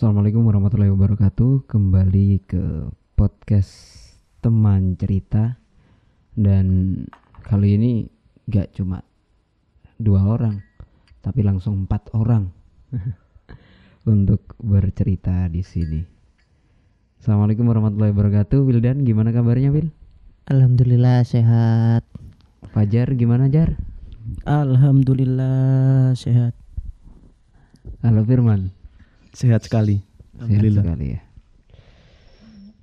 Assalamualaikum warahmatullahi wabarakatuh. Kembali ke podcast teman cerita dan kali ini gak cuma dua orang, tapi langsung empat orang untuk bercerita di sini. Assalamualaikum warahmatullahi wabarakatuh. Wildan, gimana kabarnya Wil? Alhamdulillah sehat. Fajar, gimana Jar? Alhamdulillah sehat. Halo Firman. Sehat sekali. Sehat Alhamdulillah. sekali ya.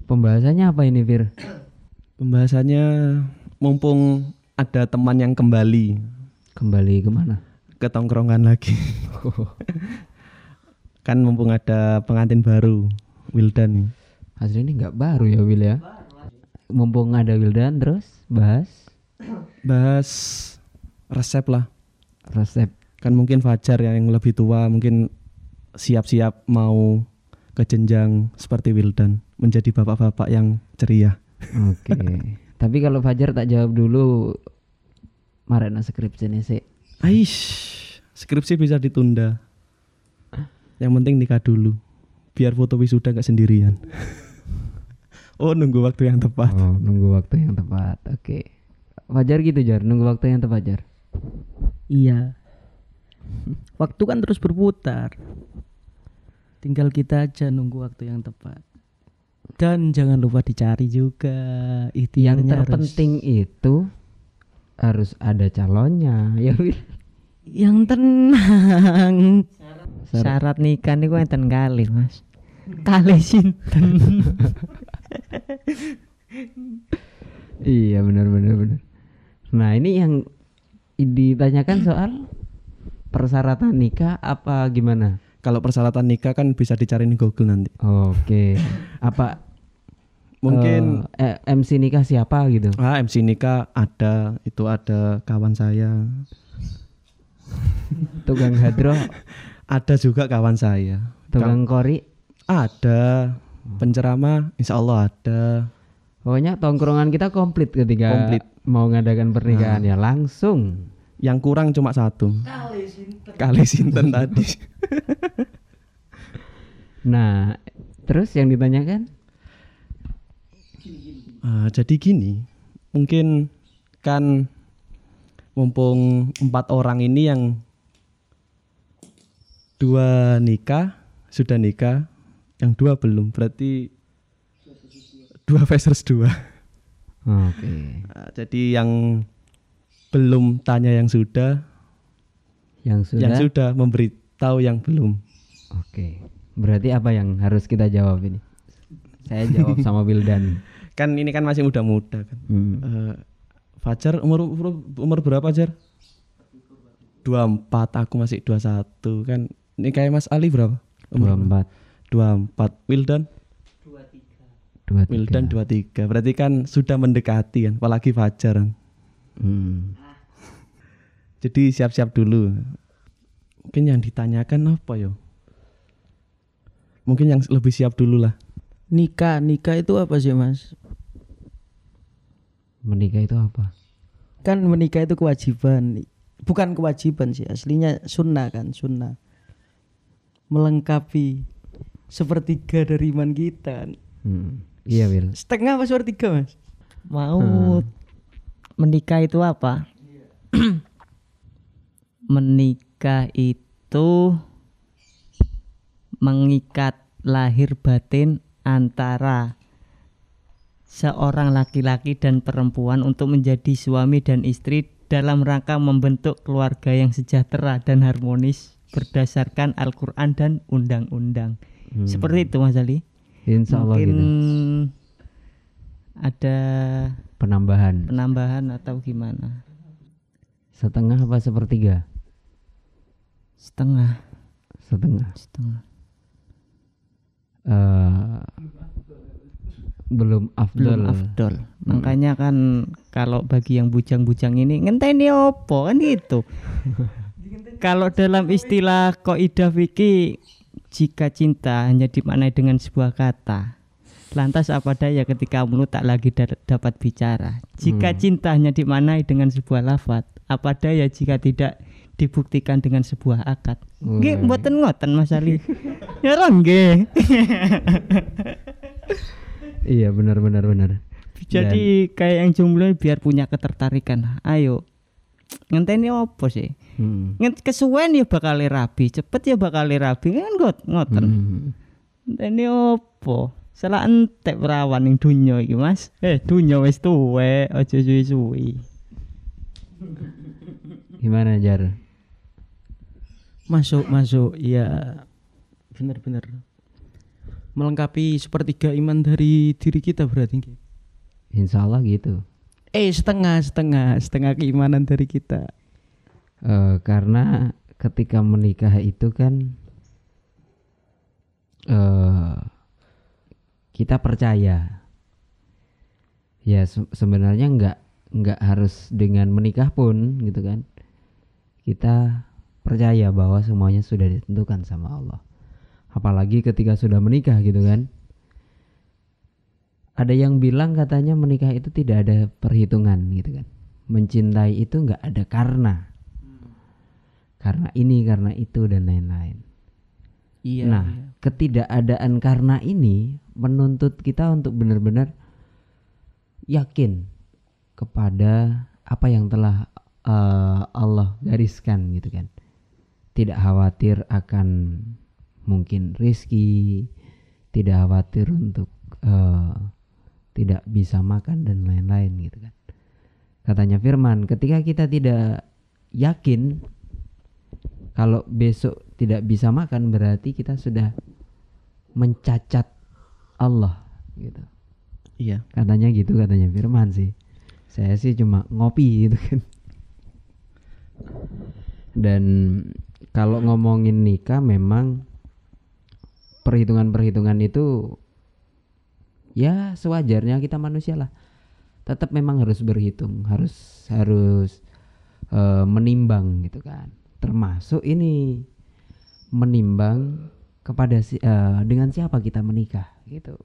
Pembahasannya apa ini Fir? Pembahasannya mumpung ada teman yang kembali Kembali ke mana? ke tongkrongan lagi. kan mumpung ada pengantin baru, Wildan. Asli ini nggak baru ya Wil ya. Mumpung ada Wildan terus bahas Bahas resep lah. resep. Kan mungkin Fajar yang lebih tua mungkin siap-siap mau ke jenjang seperti Wildan, menjadi bapak-bapak yang ceria. Oke. Tapi kalau Fajar tak jawab dulu Marena skripsi nih sih. Aish, skripsi bisa ditunda. Yang penting nikah dulu. Biar foto wisuda nggak sendirian. oh, nunggu waktu yang tepat. Oh, nunggu waktu yang tepat. Oke. Fajar gitu Jar, nunggu waktu yang tepat Jar. Iya. Waktu kan terus berputar. Tinggal kita aja nunggu waktu yang tepat. Dan jangan lupa dicari juga Yang ikhtiarnya harus- terpenting itu harus ada calonnya ya yang tenang. Syarat- Syarat nikah niku enten kali, Mas. Kali sinten. Iya benar benar benar. Nah ini yang ditanyakan soal persyaratan nikah apa gimana? Kalau persyaratan nikah kan bisa dicari di Google nanti. Oke. Apa Mungkin eh, eh, MC nikah siapa gitu? ah MC nikah ada, itu ada kawan saya. Tukang hadro, Ada juga kawan saya. tukang kori. Ada penceramah, insya Allah ada. Pokoknya tongkrongan kita komplit ketika Komplit. mau ngadakan pernikahan ya langsung. Yang kurang cuma satu. Kali sinten tadi. Nah, terus yang ditanyakan? Ah, jadi gini, mungkin kan mumpung empat orang ini yang dua nikah sudah nikah, yang dua belum, berarti dua versus dua. Oke. Ah, jadi yang belum tanya yang sudah, Yang sudah. yang sudah memberitahu yang belum. Oke. Berarti apa yang harus kita jawab ini? Saya jawab sama Wildan. Kan ini kan masih muda-muda kan. Hmm. Eh, Fajar umur, umur umur berapa Jar? 24, aku masih 21 kan. Ini kayak Mas Ali berapa? Dua empat, 24. Wildan? dua tiga. Wildan 23. Berarti kan sudah mendekati kan, apalagi Fajar. kan. Hmm. Jadi siap-siap dulu. Mungkin yang ditanyakan apa yo? Mungkin yang lebih siap dulu lah. nikah, nikah itu apa sih, Mas? Menikah itu apa? Kan menikah itu kewajiban. Bukan kewajiban sih, aslinya sunnah kan, sunnah. Melengkapi sepertiga dari iman kita. Hmm. Iya Wil. Setengah apa sepertiga, Mas? Mau menikah itu apa? Menikah itu mengikat lahir batin antara seorang laki-laki dan perempuan untuk menjadi suami dan istri dalam rangka membentuk keluarga yang sejahtera dan harmonis berdasarkan Al-Qur'an dan undang-undang. Hmm. Seperti itu Mas Ali. Insya Allah Mungkin gitu. ada Penambahan penambahan atau gimana? setengah apa sepertiga? Setengah, Setengah. setengah. Eh, belum afdol. Belum afdol. Makanya kan kalau bagi yang bujang-bujang ini ngenteni opo kan gitu. kalau dalam istilah kaidah fikih jika cinta hanya dimaknai dengan sebuah kata Lantas apa daya ketika mulut tak lagi da- dapat bicara Jika Hmm. cinta hanya dimaknai dengan sebuah lafaz Apa daya jika tidak dibuktikan dengan sebuah akad. Nggih, Wah. mboten ngoten Mas Ali. ya ora nggih. Iya benar benar benar. Jadi kayak yang jomblo biar punya ketertarikan. Ayo. Ngenteni opo sih? Hmm. Ngent kesuwen ya bakal rabi, cepet ya bakal rabi kan ngot ngoten. Hmm. Ngenteni opo? Salah entek perawan ning dunya iki, Mas. Eh, dunya wis tuwek, aja suwi-suwi. Gimana jar? Masuk, masuk. Iya. Benar-benar. Melengkapi sepertiga iman dari diri kita berarti. Insya Allah gitu. Eh, setengah, setengah, setengah keimanan dari kita. Eh, karena ketika menikah itu kan eh kita percaya ya se- sebenarnya nggak nggak harus dengan menikah pun gitu kan kita percaya bahwa semuanya sudah ditentukan sama Allah. Apalagi ketika sudah menikah gitu kan. Ada yang bilang katanya menikah itu tidak ada perhitungan gitu kan. Mencintai itu nggak ada karena. Karena ini karena itu dan lain-lain. Iya. nah iya. ketidakadaan karena ini menuntut kita untuk benar-benar yakin kepada apa yang telah eh, Allah gariskan gitu kan tidak khawatir akan mungkin rizki tidak khawatir untuk eh, tidak bisa makan dan lain-lain gitu kan. Katanya Firman ketika kita tidak yakin kalau besok tidak bisa makan berarti kita sudah mencacat Allah gitu. Iya. katanya gitu katanya Firman sih. Saya sih cuma ngopi gitu kan. Dan kalau ngomongin nikah memang perhitungan-perhitungan itu ya sewajarnya kita manusia lah. Tetap memang harus berhitung harus harus eh, menimbang gitu kan. Termasuk ini menimbang kepada si, eh, dengan siapa kita menikah gitu.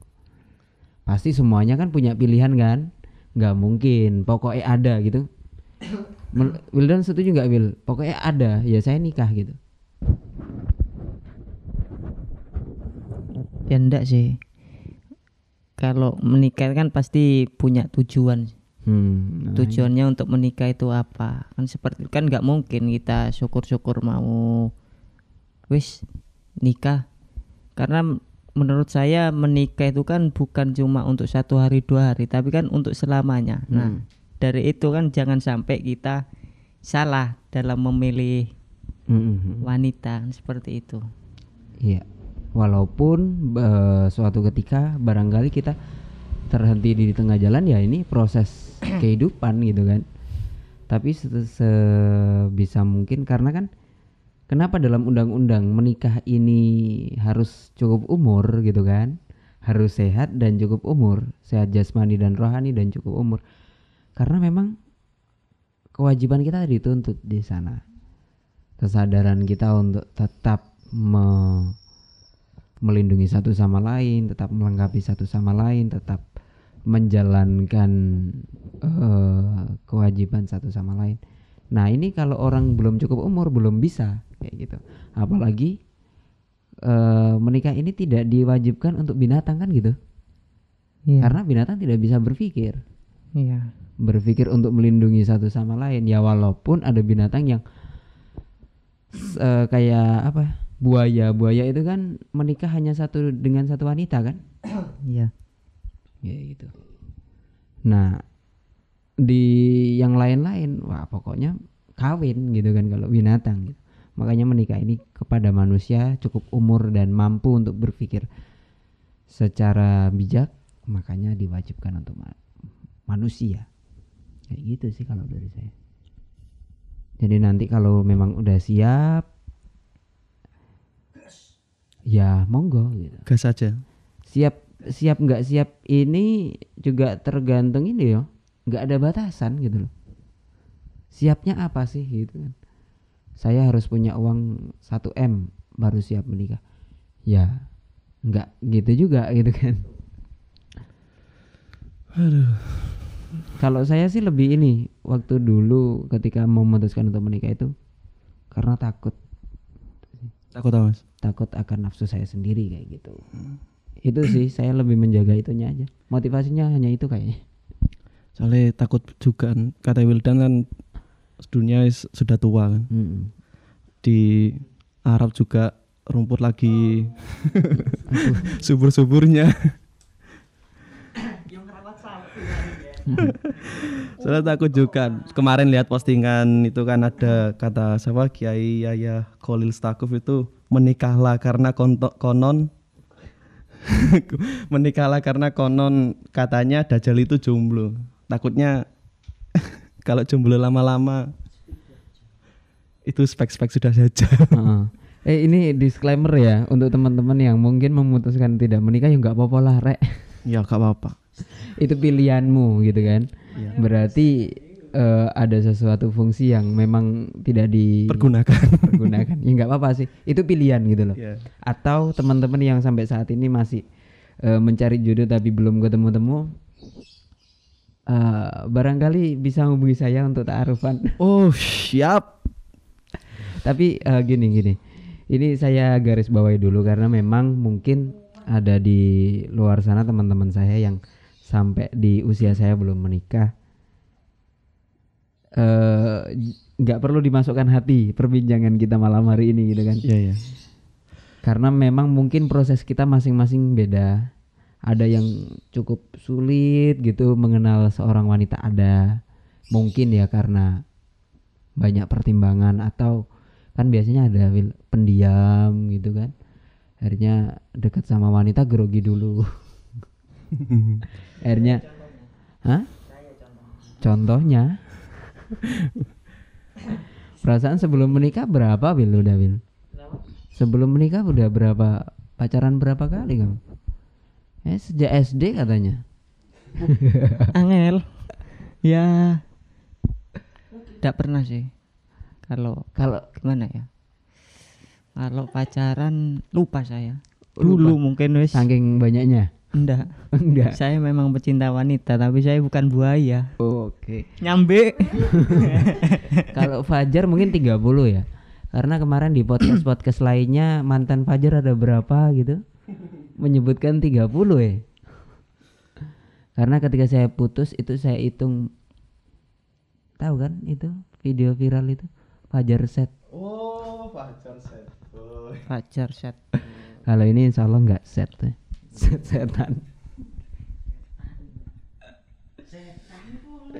Pasti semuanya kan punya pilihan kan? Nggak mungkin pokoknya ada gitu Wildan setuju nggak Will pokoknya ada ya saya nikah gitu Ya enggak sih. Kalau menikah kan pasti punya tujuan. hmm, nah, Tujuannya untuk menikah itu apa? Kan seperti kan nggak mungkin kita syukur-syukur mau wis nikah. Karena menurut saya menikah itu kan bukan cuma untuk satu hari dua hari, tapi kan untuk selamanya. Nah, Hmm. Dari itu kan jangan sampai kita salah dalam memilih hmm, hmm, hmm. wanita kan seperti itu. Iya. Walaupun suatu ketika barangkali kita terhenti di tengah jalan ya ini proses kehidupan gitu kan. Tapi se- sebisa mungkin karena kan kenapa dalam undang-undang menikah ini harus cukup umur gitu kan? Harus sehat dan cukup umur, sehat jasmani dan rohani dan cukup umur. Karena memang kewajiban kita dituntut di sana. Kesadaran kita untuk tetap me- melindungi satu sama lain, tetap melengkapi satu sama lain, tetap menjalankan eh, kewajiban satu sama lain. Nah ini kalau orang belum cukup umur belum bisa kayak gitu. Apalagi eh, menikah ini tidak diwajibkan untuk binatang kan gitu. Iya. Karena binatang tidak bisa berpikir, Iya. Berpikir untuk melindungi satu sama lain. Ya walaupun ada binatang yang eh, kayak apa? Buaya, buaya itu kan menikah hanya satu dengan satu wanita kan? Iya. ya gitu nah di yang lain-lain wah pokoknya kawin gitu kan kalau binatang gitu makanya menikah ini kepada manusia cukup umur dan mampu untuk berpikir secara bijak makanya diwajibkan untuk ma- manusia kayak gitu sih kalau dari saya. Jadi nanti kalau memang udah siap ya monggo gitu. Gas aja. siap siap nggak siap ini juga tergantung ini yo. Nggak ada batasan gitu loh. Siapnya apa sih gitu kan? Saya harus punya uang 1 m baru siap menikah. Ya nggak gitu juga gitu kan kalau saya sih lebih ini waktu dulu ketika memutuskan untuk menikah itu karena takut Takut apa, takut akan nafsu saya sendiri kayak gitu itu sih saya lebih menjaga itunya aja motivasinya hanya itu kayaknya Soalnya takut juga kan. Kata Wildan kan dunia sudah tua kan. Mm-mm. Di Arab juga rumput lagi subur-suburnya. Soalnya takut juga. Kemarin lihat postingan itu kan ada kata siapa Kiai Yahya Khalil Stakuf itu menikahlah karena konon menikahlah karena konon katanya Dajjal itu jomblo. Takutnya kalau jomblo lama-lama itu spek-spek sudah saja. Heeh. eh ini disclaimer ya untuk teman-teman yang mungkin memutuskan tidak menikah ya nggak apa-apa lah rek ya gak apa-apa. Itu pilihanmu gitu kan? Berarti eh, ada sesuatu fungsi yang memang tidak Pergunakan. dipergunakan ya nggak apa-apa sih. Itu pilihan gitu loh. Iya. atau teman-teman yang sampai saat ini masih eh, mencari jodoh tapi belum ketemu-temu eh, barangkali bisa hubungi saya untuk taarufan. Oh, siap. tapi eh, gini gini. Ini saya garis bawahi dulu karena memang mungkin ada di luar sana teman-teman saya yang sampai di usia saya belum menikah eh nggak perlu dimasukkan hati perbincangan kita malam hari ini gitu kan? Iya, iya. karena memang mungkin proses kita masing-masing beda. Ada yang cukup sulit gitu mengenal seorang wanita ada. Mungkin ya karena banyak pertimbangan atau kan biasanya ada pendiam gitu kan. Akhirnya dekat sama wanita grogi dulu akhirnya Hah? contohnya perasaan sebelum menikah berapa Wil udah Wil sebelum menikah udah berapa pacaran berapa kali kamu eh sejak SD katanya Angel. ya. Tidak pernah sih. Kalau kalau gimana ya? Kalau pacaran lupa saya. Lupa. Dulu mungkin wis saking banyaknya enggak. enggak Saya memang pecinta wanita tapi saya bukan buaya. oke Nyambe. kalau Fajar mungkin 30 ya karena kemarin di podcast podcast lainnya mantan Fajar ada berapa gitu menyebutkan 30 ya karena ketika saya putus itu saya hitung tahu kan itu video viral itu Fajar set Oh, pacar set. Pacar set. kalau ini insya Allah nggak set ya. Set setan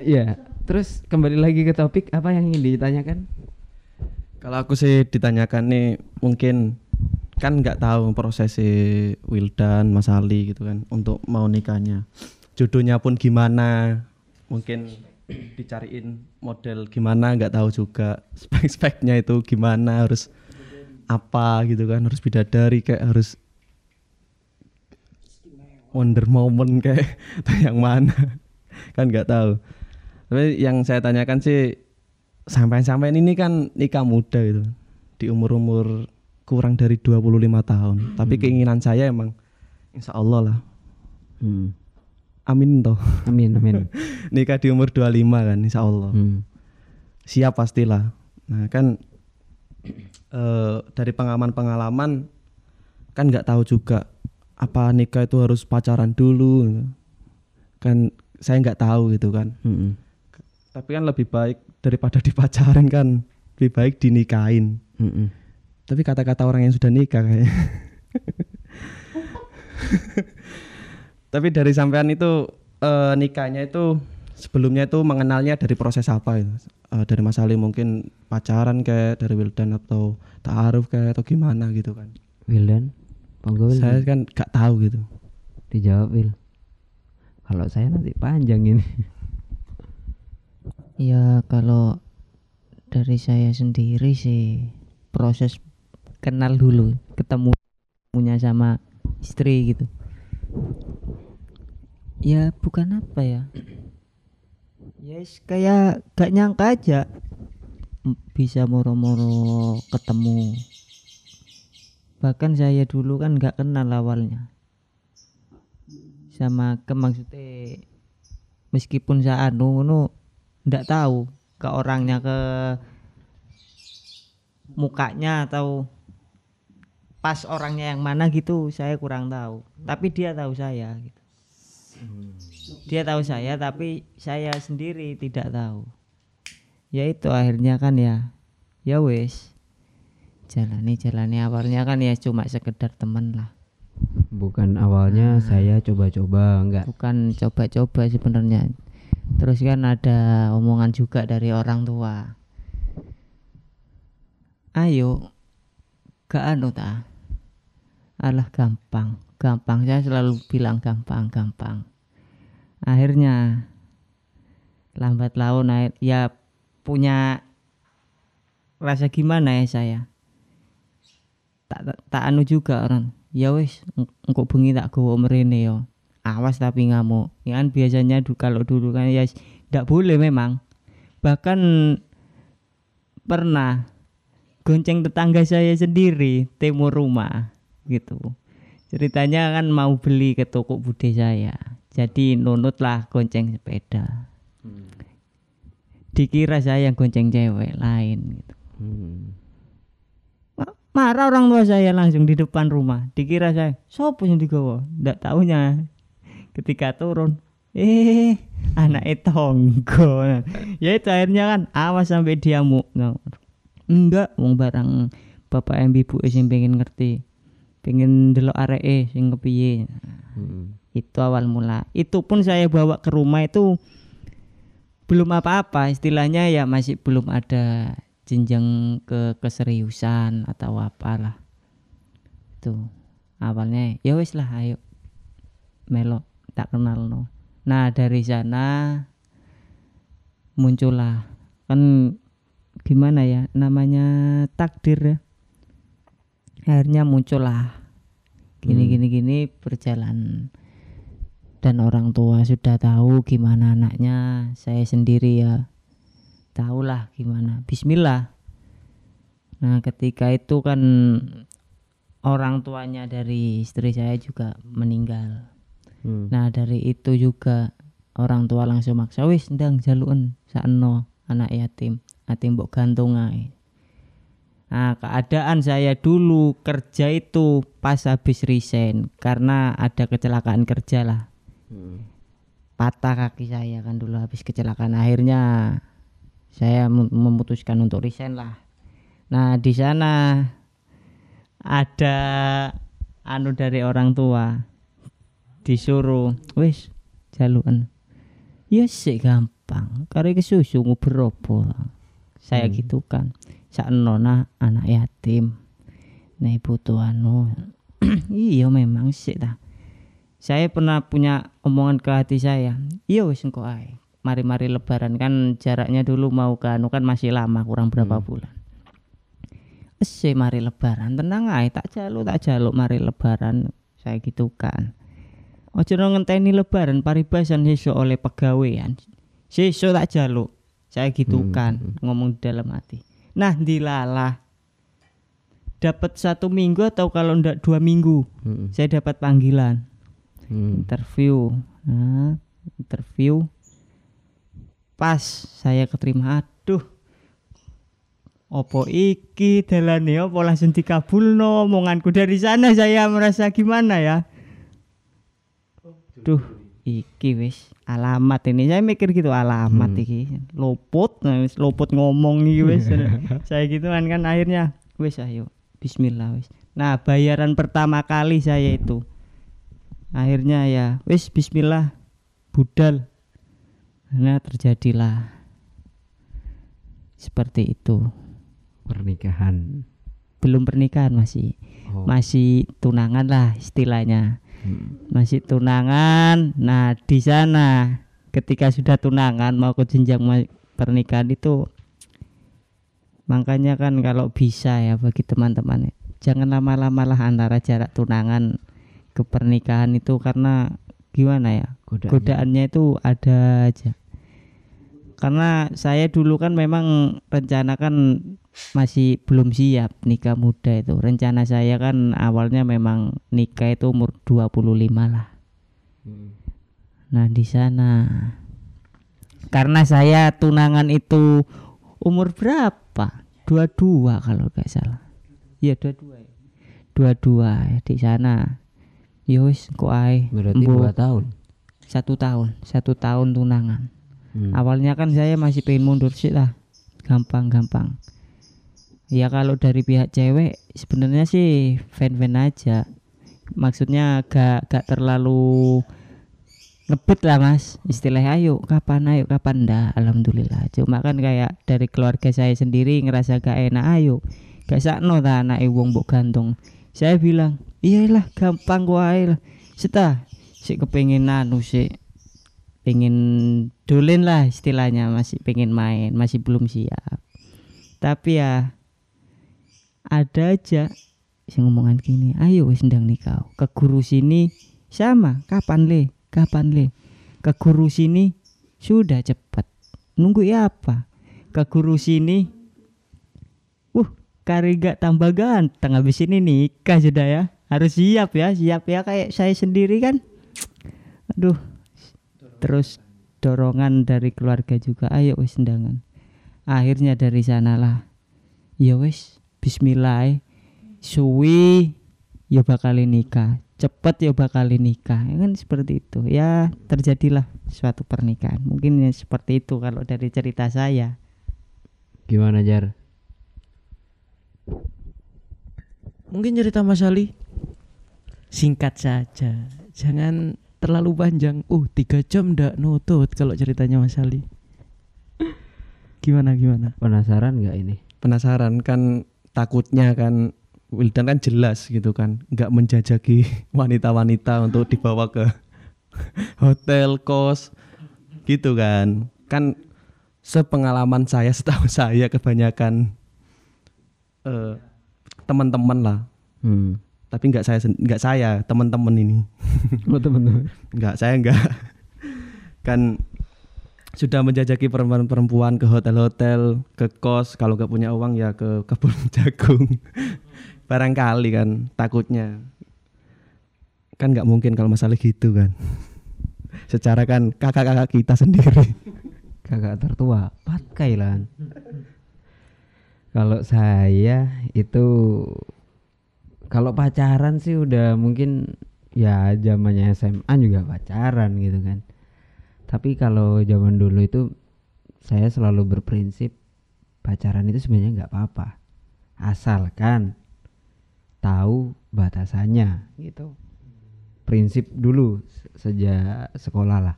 ya terus kembali lagi ke topik apa yang ingin ditanyakan Kalau aku sih ditanyakan nih mungkin kan nggak tahu proses si Wildan, Mas Ali gitu kan untuk mau nikahnya. Jodohnya pun gimana? Mungkin dicariin model gimana nggak tahu juga spek-speknya itu gimana harus apa gitu kan harus bidadari kayak harus Wonder Woman kayak yang mana? Kan nggak tahu. Tapi yang saya tanyakan sih sampai-sampai ini kan nikah muda gitu. Di umur-umur kurang dari 25 tahun. Tapi keinginan saya emang insya Allah lah. Hmm. amin toh. Amin amin. Nikah di umur 25 kan insya Allah Hmm. siap pastilah. Nah kan eh, dari pengalaman-pengalaman kan nggak tahu juga apa nikah itu harus pacaran dulu gitu. kan saya nggak tahu gitu kan Mm-mm. tapi kan lebih baik daripada dipacarin kan lebih baik dinikahin Mm-mm. tapi kata-kata orang yang sudah nikah kayaknya tapi dari sampean itu eh, nikahnya itu sebelumnya itu mengenalnya dari proses apa itu Eh, dari Mas Ali mungkin pacaran kayak dari Wildan atau taaruf kayak atau gimana gitu kan Wildan Monggo Wil saya kan gak tahu gitu dijawab Wil kalau saya nanti panjang ini Ya kalau dari saya sendiri sih proses kenal dulu ketemu punya sama istri gitu. Ya bukan apa ya. Yes kayak gak nyangka aja bisa moro-moro ketemu. Bahkan saya dulu kan gak kenal awalnya. Sama ke maksudnya meskipun saya anu ngono ndak tahu ke orangnya ke mukanya atau pas orangnya yang mana gitu saya kurang tahu. Tapi dia tahu saya gitu. Dia tahu saya tapi saya sendiri tidak tahu. Ya itu akhirnya kan ya. Ya wes jalani jalani. Awalnya kan ya cuma sekedar teman lah. Bukan awalnya saya coba-coba enggak. bukan coba-coba sebenarnya. Terus kan ada omongan juga dari orang tua. Ayo gak anu ta? Alah gampang. Gampang. Saya selalu bilang gampang gampang. Akhirnya lambat laun ya punya rasa gimana ya saya tak tak, tak anu juga orang. Ya wis eng- engkau bengi tak gowo mrene yo. Awas tapi ngamuk. Ya kan biasanya du, kalau dulu kan ya tidak boleh memang. Bahkan pernah gonceng tetangga saya sendiri timur rumah gitu. Ceritanya kan mau beli ke toko bude saya. Jadi nunut lah gonceng sepeda. Dikira saya yang gonceng cewek lain gitu. Hmm. Ma- marah orang tua saya langsung di depan rumah. Dikira saya sopo yang digawa? Ndak tahunya ketika turun eh anak tonggo. Ya itu akhirnya kan awas sampai dia mu enggak wong barang bapak yang ibu sing pengen ngerti. Pengen delok areke sing kepiye. Hmm. itu awal mula. Itu pun saya bawa ke rumah itu belum apa-apa. Istilahnya ya masih belum ada jenjang ke keseriusan atau apalah. Itu awalnya ya wis lah ayo. Melo tak kenal no nah dari sana muncullah kan gimana ya namanya takdir ya. Akhirnya muncullah. Gini Hmm. gini gini berjalan. Dan orang tua sudah tahu gimana anaknya. Saya sendiri ya tahulah gimana. Bismillah. Nah ketika itu kan orang tuanya dari istri saya juga meninggal. Hmm. nah dari itu juga orang tua langsung maksa wis ndang jaluen sakno anak yatim. Yatim mbok gantung ae. Nah, keadaan saya dulu kerja itu pas habis resign karena ada kecelakaan kerja lah. Hmm. patah kaki saya kan dulu habis kecelakaan. Akhirnya saya mem- memutuskan untuk resign lah. Nah di sana ada anu dari orang tua disuruh wis jaluan. Ya sih gampang. Karena kesusu nguber opo? Saya Hmm. gitu kan sakno nah anak yatim. Nah ibu anu. Iya memang sih ta. Saya pernah punya omongan ke hati saya. Iya wis engko ae mari-mari lebaran. Kan jaraknya dulu mau ke anu kan masih lama kurang berapa Hmm. bulan. Ese mari lebaran. Tenang ae tak jaluk tak jaluk mari lebaran. Saya gitu kan. Ojo ngenteni lebaran paribasan sesuk oleh pegawaian sesuk tak jaluk. Saya gitu Hmm, kan ngomong di dalam hati. Nah dilalah. Dapat satu minggu atau kalau ndak dua minggu Hmm. saya dapat panggilan. Hmm. interview. Nah interview pas saya keterima aduh opo iki dalane opo langsung dikabulno omonganku. Dari sana saya merasa gimana ya? Duh iki wis alamat ini. Saya mikir gitu alamat Hmm. iki. Luput nah, wis luput ngomong iki wis. Saya gitu kan kan akhirnya wis ayo bismillah wis. Nah bayaran pertama kali saya itu akhirnya ya wis bismillah budal nah terjadilah seperti itu Pernikahan. belum pernikahan masih Oh. masih tunangan lah istilahnya Hmm. masih tunangan nah di sana ketika sudah tunangan mau ke jenjang pernikahan itu makanya kan kalau bisa ya bagi teman-teman jangan lama-lama lah antara jarak tunangan ke pernikahan itu karena gimana ya Godaannya. godaannya itu ada aja karena saya dulu kan memang rencana kan masih belum siap nikah muda itu. Rencana saya kan awalnya memang nikah itu umur 25 lah. Hmm. nah di sana. Karena saya tunangan itu umur berapa? dua-dua kalau nggak salah. Iya dua-dua ya. dua-dua ya di sana. Ya wis kok ae. Berarti dua tahun. satu tahun satu tahun tunangan Hmm. awalnya kan saya masih pengen mundur sih lah. Gampang-gampang. Ya kalau dari pihak cewek sebenarnya sih fan-fan aja. Maksudnya gak gak terlalu ngebet lah mas. Istilahnya ayo kapan ayo kapan? Ndak alhamdulillah. Cuma kan kayak dari keluarga saya sendiri ngerasa gak enak ayo gak sakno ta anak wong mbok gantung. Saya bilang iyalah gampang ae lah. Seta sik kepengen anu sik pengen dolen lah istilahnya masih pengen main masih belum siap. Tapi ya ada aja yang ngomongan gini ayo wis ndang nikah ke guru sini sama kapan le kapan le? Ke guru sini sudah cepat nunggu ya apa? Ke guru sini uh kari gak tambah ganteng habis ini nikah sudah ya harus siap ya siap ya kayak saya sendiri kan? Aduh terus dorongan dari keluarga juga ayo wis undangan akhirnya dari sanalah ya wis bismillah suwi ya bakal nikah. Cepet ya bakal nikah. Ya kan seperti itu. Ya terjadilah suatu pernikahan. Mungkin ya seperti itu kalau dari cerita saya. Gimana Jar? Mungkin cerita Mas Ali singkat saja, jangan terlalu panjang. Uh, tiga jam ndak nutut kalau ceritanya Mas Ali. Gimana gimana? Penasaran nggak ini? penasaran kan takutnya kan Wildan kan jelas gitu kan nggak menjajaki wanita-wanita untuk dibawa ke hotel kos gitu kan kan sepengalaman saya setahu saya kebanyakan eh, teman-teman lah Hmm. Tapi nggak saya nggak saya teman-teman ini Oh teman-teman. nggak saya nggak kan sudah menjajaki perempuan-perempuan ke hotel-hotel, ke kos, kalau nggak punya uang ya ke kebun jagung. Barangkali kan takutnya. Kan nggak mungkin kalau masalah gitu kan. Secara kan kakak-kakak kita sendiri. Kakak tertua, pakai lah. Kalau saya itu kalau pacaran sih udah mungkin ya zamannya SMA juga pacaran gitu kan. Tapi kalau zaman dulu itu saya selalu berprinsip pacaran itu sebenarnya nggak apa-apa. Asalkan tahu batasannya gitu. Prinsip dulu se- sejak sekolah lah.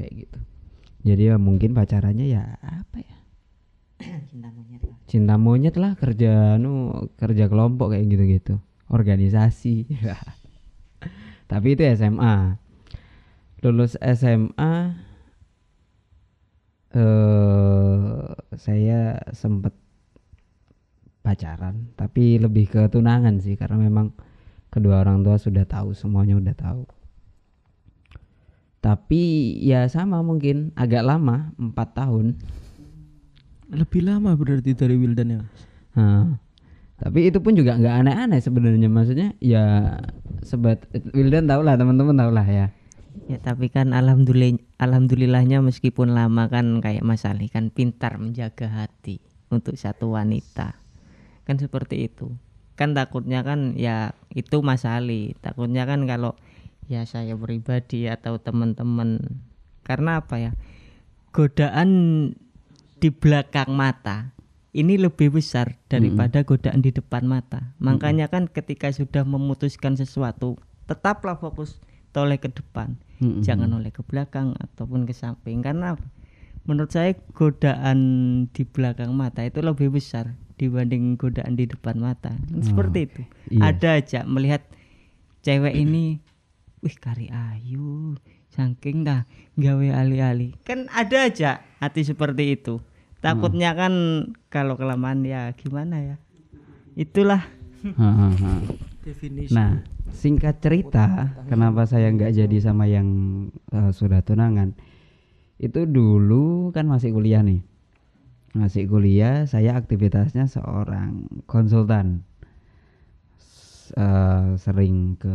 Kayak gitu. Jadi ya mungkin pacarannya ya apa ya? Cinta monyet lah kerja anu kerja kelompok kayak gitu-gitu. Organisasi. Tapi itu SMA. Lulus SMA eh saya sempet pacaran, tapi lebih ke tunangan sih karena memang kedua orang tua sudah tahu semuanya udah tahu. Tapi ya sama mungkin agak lama empat tahun. Lebih lama berarti dari Wildan ya. Nah, tapi itu pun juga nggak aneh-aneh sebenarnya maksudnya ya sebat Wildan tau lah teman-teman tau lah ya. Ya tapi kan alhamdulillah alhamdulillahnya meskipun lama kan kayak Mas Ali kan pintar menjaga hati untuk satu wanita. Kan seperti itu. Kan takutnya kan ya itu Mas Ali. Takutnya kan kalau ya saya pribadi atau teman-teman karena apa ya? Godaan di belakang mata. Ini lebih besar daripada godaan di depan mata. Makanya kan ketika sudah memutuskan sesuatu, tetaplah fokus toleh ke depan. Mm-mm. jangan oleh ke belakang ataupun ke samping. Karena menurut saya godaan di belakang mata itu lebih besar dibanding godaan di depan mata. Kan seperti itu. iya. ada aja melihat cewek ini wih kari ayu saking dah gawe ali-ali. Kan ada aja hati seperti itu takutnya kan kalau kelamaan ya gimana ya itulah Hahaha. Definisi. Nah, singkat cerita, kenapa saya nggak jadi sama yang eh, sudah tunangan? Itu dulu kan masih kuliah nih, masih kuliah. Saya aktivitasnya seorang konsultan, S- eh, sering ke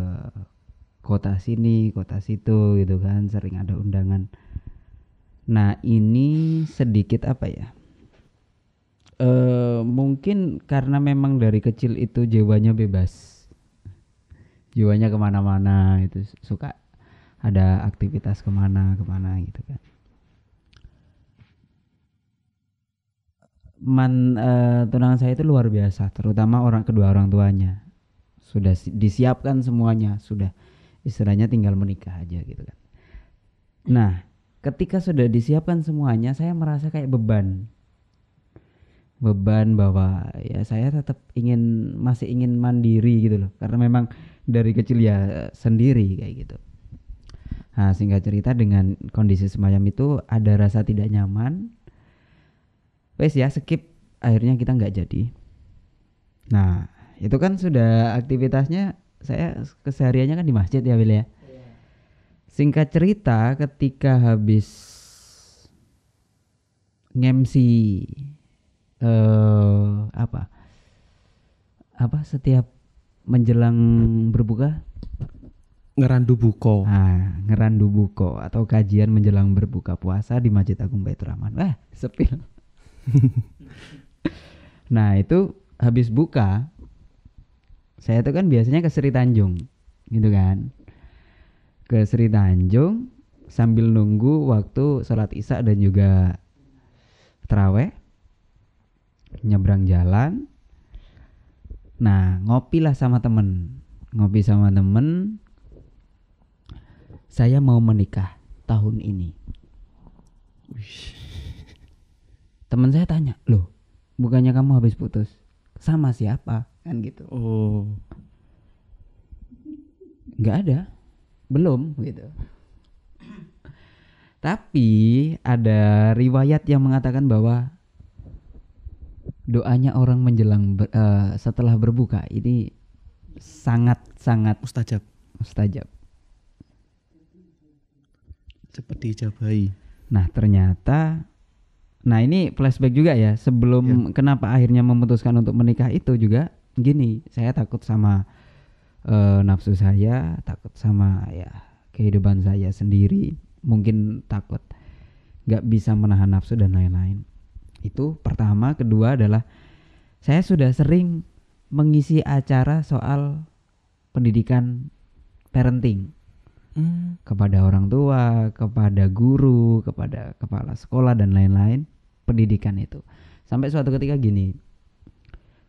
kota sini, kota situ gitu kan, sering ada undangan. Nah, ini sedikit apa ya? Eh mungkin karena memang dari kecil itu jiwanya bebas. Jiwanya ke mana-mana itu suka ada aktivitas ke mana ke mana gitu kan. Man eh, tunangan saya itu luar biasa terutama orang kedua orang tuanya. Sudah si- disiapkan semuanya sudah istilahnya tinggal menikah aja gitu kan. Nah ketika sudah disiapkan semuanya saya merasa kayak beban beban bahwa ya saya tetap ingin masih ingin mandiri gitu loh. Karena memang dari kecil ya sendiri kayak gitu. Nah singkat cerita dengan kondisi semacam itu ada rasa tidak nyaman. Wes ya skip. Akhirnya kita nggak jadi. Nah itu kan sudah aktivitasnya saya kesehariannya kan di masjid ya Will ya? Singkat cerita ketika habis ngemsi eh apa? Apa setiap menjelang berbuka? Ngerandu buko. ah ngerandu buko atau kajian menjelang berbuka puasa di Masjid Agung Baitur Rahman. Wah sepil nah itu habis buka saya tuh kan biasanya ke Sri Tanjung gitu kan? Ke Sri Tanjung sambil nunggu waktu sholat isya dan juga teraweh nyebrang jalan. Nah ngopilah sama temen. Ngopi sama temen. Saya mau menikah tahun ini. Teman saya tanya loh bukannya kamu habis putus? Sama siapa? Kan gitu. Oh. nggak ada. Belum gitu. Tapi ada riwayat yang mengatakan bahwa doanya orang menjelang ber- eh, setelah berbuka ini sangat sangat Mustajab. mustajab Cepat dijabahi. Nah ternyata, nah ini flashback juga ya. Sebelum kenapa akhirnya memutuskan untuk menikah itu juga gini. Saya takut sama eh, nafsu saya, takut sama ya kehidupan saya sendiri. Mungkin takut nggak bisa menahan nafsu dan lain-lain. Itu pertama. Kedua adalah saya sudah sering mengisi acara soal pendidikan parenting Hmm. kepada orang tua, kepada guru, kepada kepala sekolah dan lain-lain pendidikan itu. Sampai suatu ketika gini,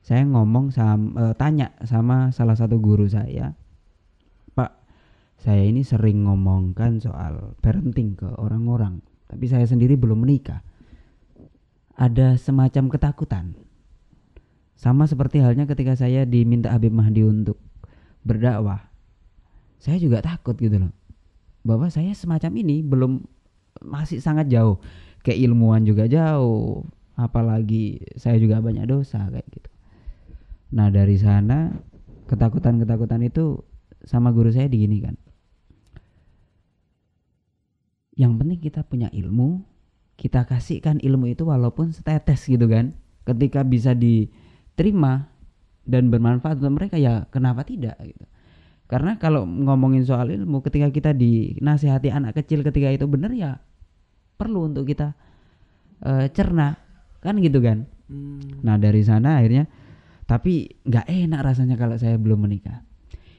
saya ngomong sama tanya sama salah satu guru saya, Pak, saya ini sering ngomongkan soal parenting ke orang-orang, tapi saya sendiri belum menikah. Ada semacam ketakutan. Sama seperti halnya ketika saya diminta Habib Mahdi untuk berdakwah. Saya juga takut gitu loh. Bahwa saya semacam ini belum masih sangat jauh. Keilmuan juga jauh. Apalagi saya juga banyak dosa kayak gitu. Nah dari sana ketakutan-ketakutan itu sama guru saya diginikan yang penting kita punya ilmu kita kasihkan ilmu itu walaupun setetes gitu kan. Ketika bisa diterima dan bermanfaat untuk mereka ya kenapa tidak gitu. Karena kalau ngomongin soal ilmu ketika kita dinasihati anak kecil ketika itu benar ya perlu untuk kita eh, cerna kan gitu kan. Nah dari sana akhirnya tapi nggak enak rasanya kalau saya belum menikah.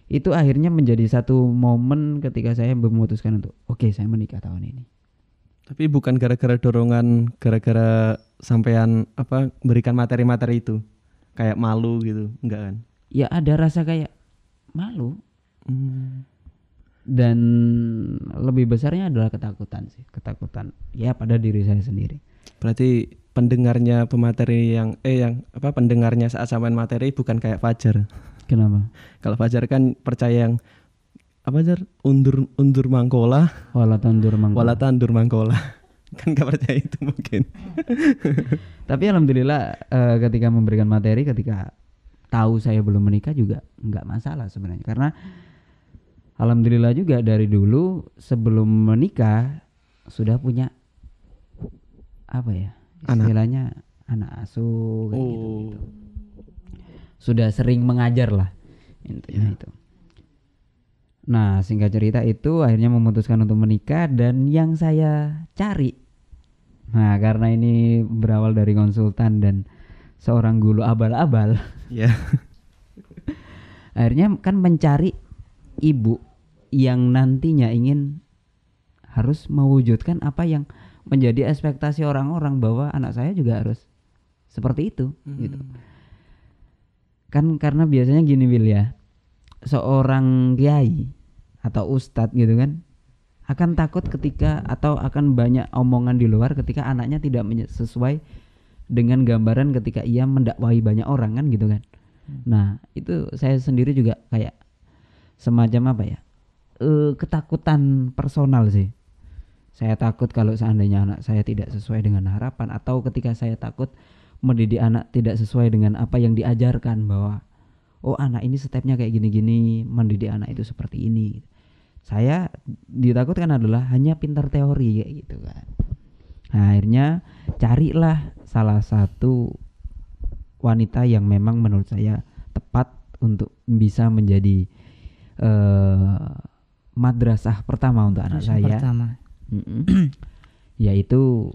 Itu akhirnya menjadi satu momen ketika saya memutuskan untuk oke saya menikah tahun ini Tapi bukan gara-gara dorongan, gara-gara sampean apa berikan materi-materi itu. Kayak malu gitu, enggak kan? ya ada rasa kayak malu Hmm. dan lebih besarnya adalah ketakutan sih ketakutan ya pada diri saya sendiri Berarti pendengarnya pemateri yang eh yang apa pendengarnya saat sampean materi bukan kayak Fajar. kenapa Kalau Fajar kan percaya yang apa Jar? Undur undur mangkola, wala tandur mangkal. wala tandur mangkola. kan gak percaya itu mungkin. Tapi alhamdulillah eh, ketika memberikan materi ketika tahu saya belum menikah juga nggak masalah sebenarnya karena alhamdulillah juga dari dulu sebelum menikah sudah punya apa ya Anak. istilahnya anak asuh kayak gitu, Oh. gitu. Sudah sering mengajar lah intinya itu. Nah singkat cerita itu akhirnya memutuskan untuk menikah dan yang saya cari. Nah, karena ini berawal dari konsultan dan seorang guru abal-abal. Ya. akhirnya kan mencari ibu yang nantinya ingin harus mewujudkan apa yang menjadi ekspektasi orang-orang bahwa anak saya juga harus seperti itu gitu. Kan karena biasanya gini Will ya. Seorang kiai atau ustadz gitu kan akan takut ketika atau akan banyak omongan di luar ketika anaknya tidak sesuai dengan gambaran ketika ia mendakwahi banyak orang kan gitu kan. Nah itu saya sendiri juga kayak semacam apa ya eh, ketakutan personal sih. Saya takut kalau seandainya anak saya tidak sesuai dengan harapan atau ketika saya takut mendidik anak tidak sesuai dengan apa yang diajarkan bahwa oh anak ini stepnya kayak gini-gini mendidik anak itu seperti ini. Saya ditakutkan adalah hanya pintar teori kayak gitu kan nah, akhirnya carilah salah satu wanita yang memang menurut saya tepat untuk bisa menjadi eh madrasah pertama untuk anak Terus saya. pertama. Yaitu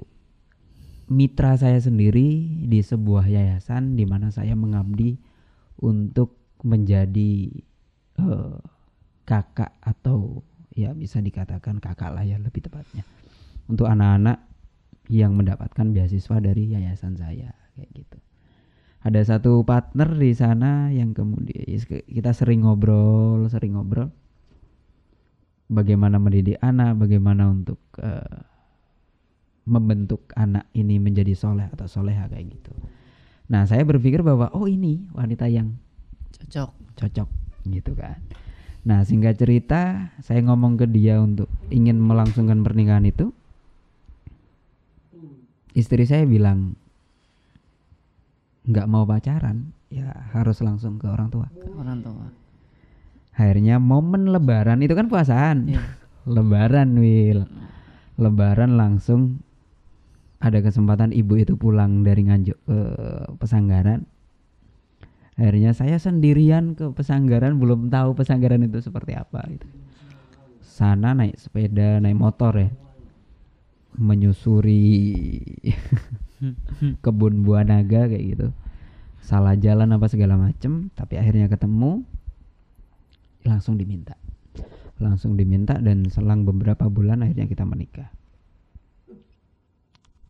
mitra saya sendiri di sebuah yayasan di mana saya mengabdi untuk menjadi eh, kakak atau ya bisa dikatakan kakak lah ya lebih tepatnya untuk anak-anak yang mendapatkan beasiswa dari yayasan saya kayak gitu. Ada satu partner di sana yang kemudian kita sering ngobrol, sering ngobrol bagaimana mendidik anak, bagaimana untuk eh, membentuk anak ini menjadi soleh atau soleha kayak gitu. Nah saya berpikir bahwa oh ini wanita yang Cocok. cocok gitu kan. Nah singkat cerita saya ngomong ke dia untuk ingin melangsungkan pernikahan itu. Istri saya bilang nggak mau pacaran ya harus langsung ke orang tua. Orang tua. Akhirnya momen lebaran itu kan puasaan. Iya. lebaran Wil. Lebaran langsung ada kesempatan ibu itu pulang dari Nganjuk ke Pesanggaran. Akhirnya saya sendirian ke Pesanggaran belum tahu Pesanggaran itu seperti apa gitu. Sana naik sepeda, naik motor ya. Menyusuri kebun buah naga kayak gitu. Salah jalan apa segala macem, tapi akhirnya ketemu langsung diminta langsung diminta dan selang beberapa bulan akhirnya kita menikah